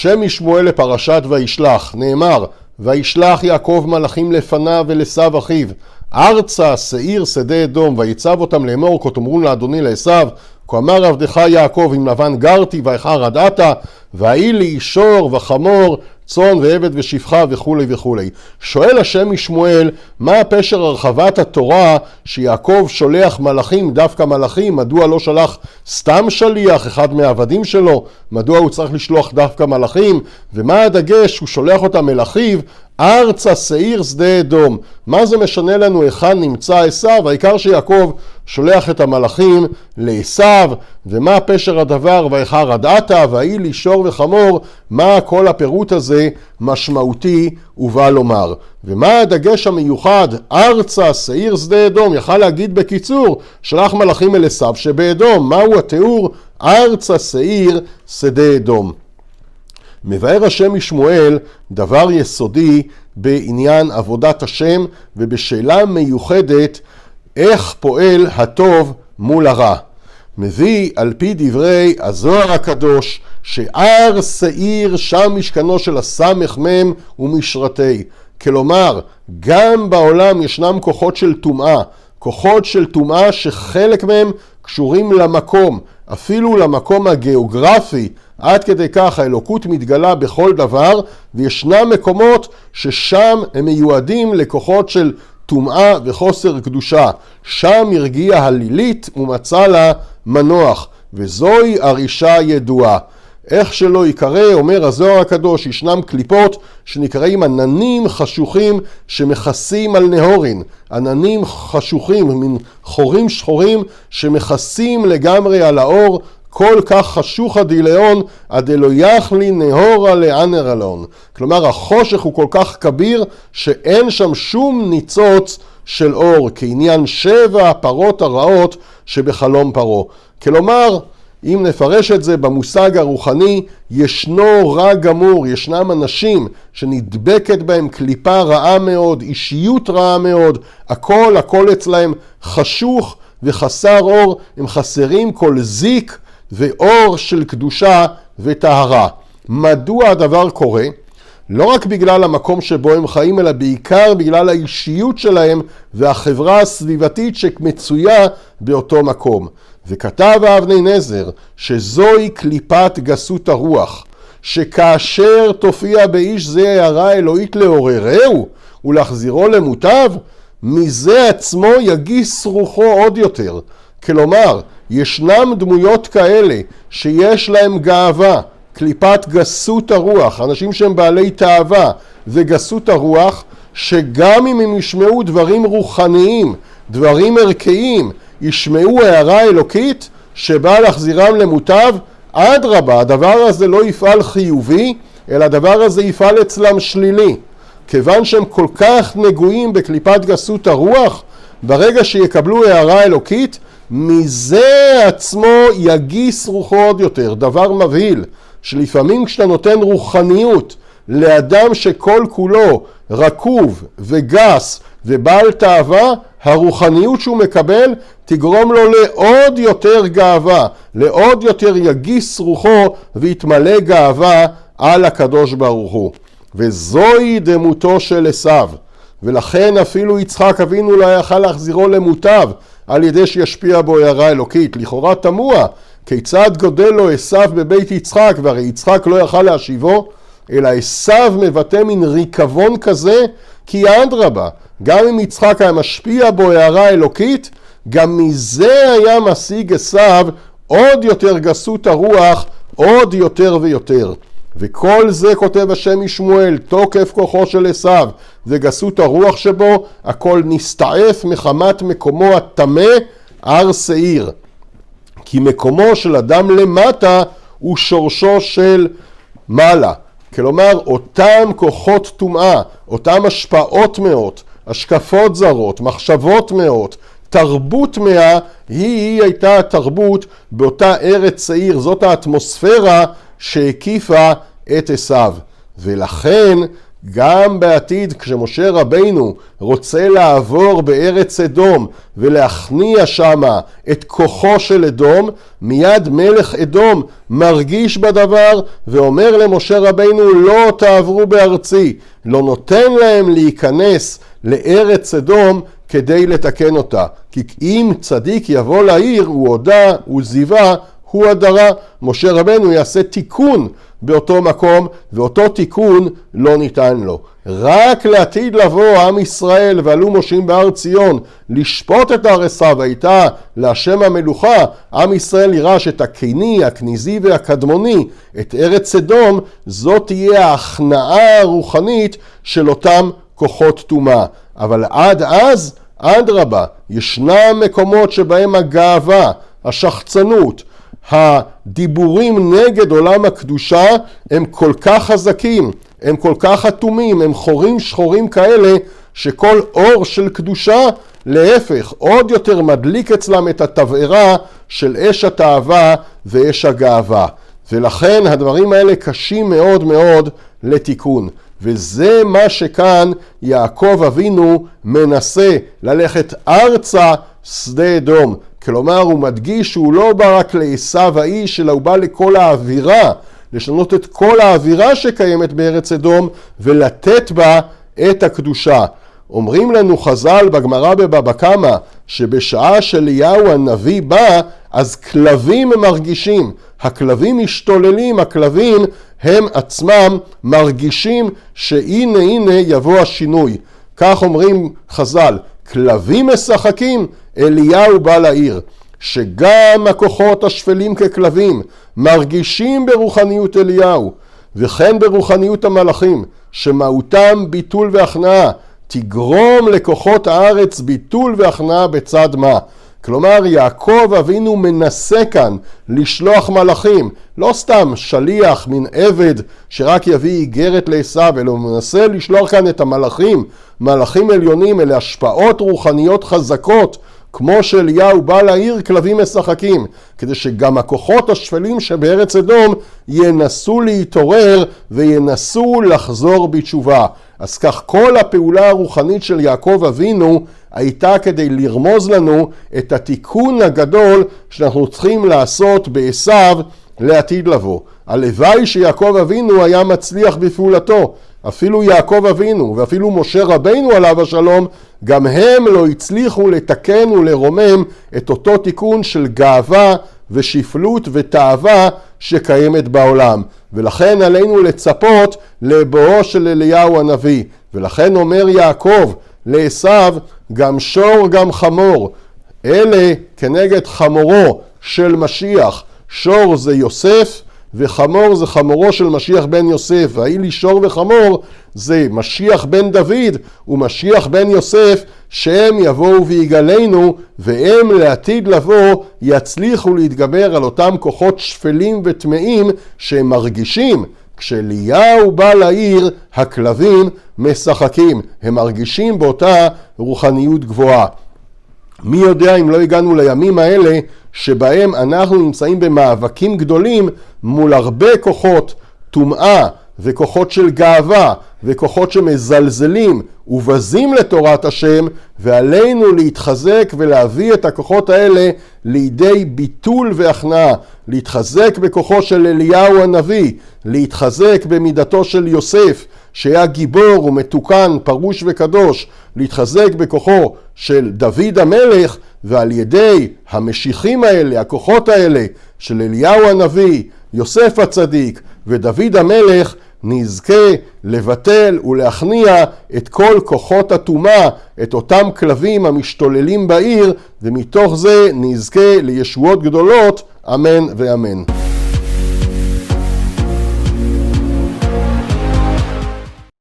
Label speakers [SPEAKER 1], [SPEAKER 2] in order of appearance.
[SPEAKER 1] שם משמואל לפרשת וישלח, נאמר, וישלח יעקב מלאכים לפניו ולעשו אחיו, ארצה שעיר שדה אדום, ויצב אותם לאמור, כה תאמרו לאדוני לעשו, כה אמר עבדך יעקב, עם לבן גרתי, ואיכר עדתה, והאי לי שור וחמור, צאן ועבד ושפחה וכולי וכולי. שואל השם משמואל, מה פשר הרחבת התורה שיעקב שולח מלאכים, דווקא מלאכים, מדוע לא שלח סתם שליח, אחד מהעבדים שלו, מדוע הוא צריך לשלוח דווקא מלאכים, ומה הדגש, הוא שולח אותם אל אחיו, ארצה שעיר שדה אדום. מה זה משנה לנו היכן נמצא עשיו? העיקר שיעקב שולח את המלאכים לעשיו, ומה פשר הדבר ואיכר עדתה, והאי לי שור וחמור, מה כל הפירוט הזה משמעותי ובא לומר. ומה הדגש המיוחד, ארצה שעיר שדה אדום, יכל להגיד בקיצור, שלח מלאכים אל עשיו שבאדום, מהו התיאור? ארצה שעיר שדה אדום. מבאר השם משמואל דבר יסודי בעניין עבודת השם ובשאלה מיוחדת איך פועל הטוב מול הרע. מביא על פי דברי הזוהר הקדוש שהר שעיר שם משכנו של הסמ"ם ומשרתי. כלומר, גם בעולם ישנם כוחות של טומאה, כוחות של טומאה שחלק מהם קשורים למקום, אפילו למקום הגיאוגרפי, עד כדי כך האלוקות מתגלה בכל דבר, וישנם מקומות ששם הם מיועדים לכוחות של טומאה וחוסר קדושה. שם הרגיעה הלילית ומצא לה מנוח, וזוהי הרישה ידועה. איך שלא ייקרא, אומר הזוהר הקדוש, ישנם קליפות שנקראים עננים חשוכים שמכסים על נהורין. עננים חשוכים, מין חורים שחורים שמכסים לגמרי על האור, כל כך חשוך הדילאון עד אלו יחלי נהורה לאנר אלון. כלומר החושך הוא כל כך כביר שאין שם שום ניצוץ של אור כעניין שבע הפרות הרעות שבחלום פרעה. כלומר אם נפרש את זה במושג הרוחני, ישנו רע גמור, ישנם אנשים שנדבקת בהם קליפה רעה מאוד, אישיות רעה מאוד, הכל הכל אצלהם חשוך וחסר אור, הם חסרים כל זיק ואור של קדושה וטהרה. מדוע הדבר קורה? לא רק בגלל המקום שבו הם חיים, אלא בעיקר בגלל האישיות שלהם והחברה הסביבתית שמצויה באותו מקום. וכתב האבני נזר שזוהי קליפת גסות הרוח, שכאשר תופיע באיש זה הערה אלוהית לעוררהו ולהחזירו למוטב, מזה עצמו יגיס רוחו עוד יותר. כלומר, ישנם דמויות כאלה שיש להם גאווה, קליפת גסות הרוח, אנשים שהם בעלי תאווה וגסות הרוח, שגם אם הם ישמעו דברים רוחניים, דברים ערכיים, ישמעו הערה אלוקית שבאה להחזירם למוטב, אדרבה, הדבר הזה לא יפעל חיובי, אלא הדבר הזה יפעל אצלם שלילי. כיוון שהם כל כך נגועים בקליפת גסות הרוח, ברגע שיקבלו הערה אלוקית, מזה עצמו יגיס רוחו עוד יותר. דבר מבהיל, שלפעמים כשאתה נותן רוחניות לאדם שכל כולו רקוב וגס ובעל תאווה, הרוחניות שהוא מקבל תגרום לו לעוד יותר גאווה, לעוד יותר יגיס רוחו ויתמלא גאווה על הקדוש ברוך הוא. וזוהי דמותו של עשיו. ולכן אפילו יצחק אבינו לא יכל להחזירו למוטב על ידי שישפיע בו הערה אלוקית. לכאורה תמוה כיצד גודל לו עשיו בבית יצחק, והרי יצחק לא יכל להשיבו, אלא עשיו מבטא מין ריקבון כזה, כי אדרבה, גם אם יצחק היה משפיע בו הערה אלוקית, גם מזה היה משיג עשיו עוד יותר גסות הרוח, עוד יותר ויותר. וכל זה כותב השם משמואל, תוקף כוחו של עשיו וגסות הרוח שבו, הכל נסתעף מחמת מקומו הטמא, הר שעיר. כי מקומו של אדם למטה הוא שורשו של מעלה. כלומר, אותם כוחות טומאה, אותם השפעות מאות, השקפות זרות, מחשבות מאות, תרבות מאה, היא, היא הייתה התרבות באותה ארץ צעיר, זאת האטמוספירה שהקיפה את עשיו. ולכן גם בעתיד כשמשה רבינו רוצה לעבור בארץ אדום ולהכניע שמה את כוחו של אדום, מיד מלך אדום מרגיש בדבר ואומר למשה רבינו לא תעברו בארצי, לא נותן להם להיכנס לארץ אדום כדי לתקן אותה. כי אם צדיק יבוא לעיר, הוא הודה, הוא זיווה, הוא הדרה. משה רבנו יעשה תיקון באותו מקום, ואותו תיקון לא ניתן לו. רק לעתיד לבוא עם ישראל ועלו מושים בהר ציון לשפוט את הרסה והייתה להשם המלוכה, עם ישראל יירש את הקיני, הכניזי והקדמוני, את ארץ אדום, זאת תהיה ההכנעה הרוחנית של אותם כוחות טומאה. אבל עד אז, אדרבה, ישנם מקומות שבהם הגאווה, השחצנות, הדיבורים נגד עולם הקדושה הם כל כך חזקים, הם כל כך אטומים, הם חורים שחורים כאלה שכל אור של קדושה להפך עוד יותר מדליק אצלם את התבערה של אש התאווה ואש הגאווה. ולכן הדברים האלה קשים מאוד מאוד לתיקון. וזה מה שכאן יעקב אבינו מנסה ללכת ארצה שדה אדום. כלומר הוא מדגיש שהוא לא בא רק לעשו האיש, אלא הוא בא לכל האווירה, לשנות את כל האווירה שקיימת בארץ אדום ולתת בה את הקדושה. אומרים לנו חז"ל בגמרא בבבא קמא שבשעה שאליהו הנביא בא אז כלבים מרגישים, הכלבים משתוללים, הכלבים הם עצמם מרגישים שהנה הנה יבוא השינוי. כך אומרים חז"ל, כלבים משחקים, אליהו בא לעיר. שגם הכוחות השפלים ככלבים מרגישים ברוחניות אליהו וכן ברוחניות המלאכים שמהותם ביטול והכנעה תגרום לכוחות הארץ ביטול והכנעה בצד מה. כלומר יעקב אבינו מנסה כאן לשלוח מלאכים, לא סתם שליח, מין עבד שרק יביא איגרת לעשו, אלא הוא מנסה לשלוח כאן את המלאכים, מלאכים עליונים, אלה השפעות רוחניות חזקות כמו שאליהו בא לעיר כלבים משחקים, כדי שגם הכוחות השפלים שבארץ אדום ינסו להתעורר וינסו לחזור בתשובה. אז כך כל הפעולה הרוחנית של יעקב אבינו הייתה כדי לרמוז לנו את התיקון הגדול שאנחנו צריכים לעשות בעשו לעתיד לבוא. הלוואי שיעקב אבינו היה מצליח בפעולתו. אפילו יעקב אבינו ואפילו משה רבינו עליו השלום, גם הם לא הצליחו לתקן ולרומם את אותו תיקון של גאווה ושפלות ותאווה שקיימת בעולם. ולכן עלינו לצפות לבואו של אליהו הנביא. ולכן אומר יעקב לעשו, גם שור גם חמור. אלה כנגד חמורו של משיח. שור זה יוסף וחמור זה חמורו של משיח בן יוסף, והאי לי שור וחמור זה משיח בן דוד ומשיח בן יוסף שהם יבואו ויגלנו והם לעתיד לבוא יצליחו להתגבר על אותם כוחות שפלים וטמאים שהם מרגישים כשאליהו בא לעיר הכלבים משחקים, הם מרגישים באותה רוחניות גבוהה. מי יודע אם לא הגענו לימים האלה שבהם אנחנו נמצאים במאבקים גדולים מול הרבה כוחות טומאה וכוחות של גאווה וכוחות שמזלזלים ובזים לתורת השם ועלינו להתחזק ולהביא את הכוחות האלה לידי ביטול והכנעה, להתחזק בכוחו של אליהו הנביא, להתחזק במידתו של יוסף שהיה גיבור ומתוקן, פרוש וקדוש, להתחזק בכוחו של דוד המלך ועל ידי המשיחים האלה, הכוחות האלה של אליהו הנביא, יוסף הצדיק ודוד המלך נזכה לבטל ולהכניע את כל כוחות הטומאה, את אותם כלבים המשתוללים בעיר, ומתוך זה נזכה לישועות גדולות, אמן ואמן.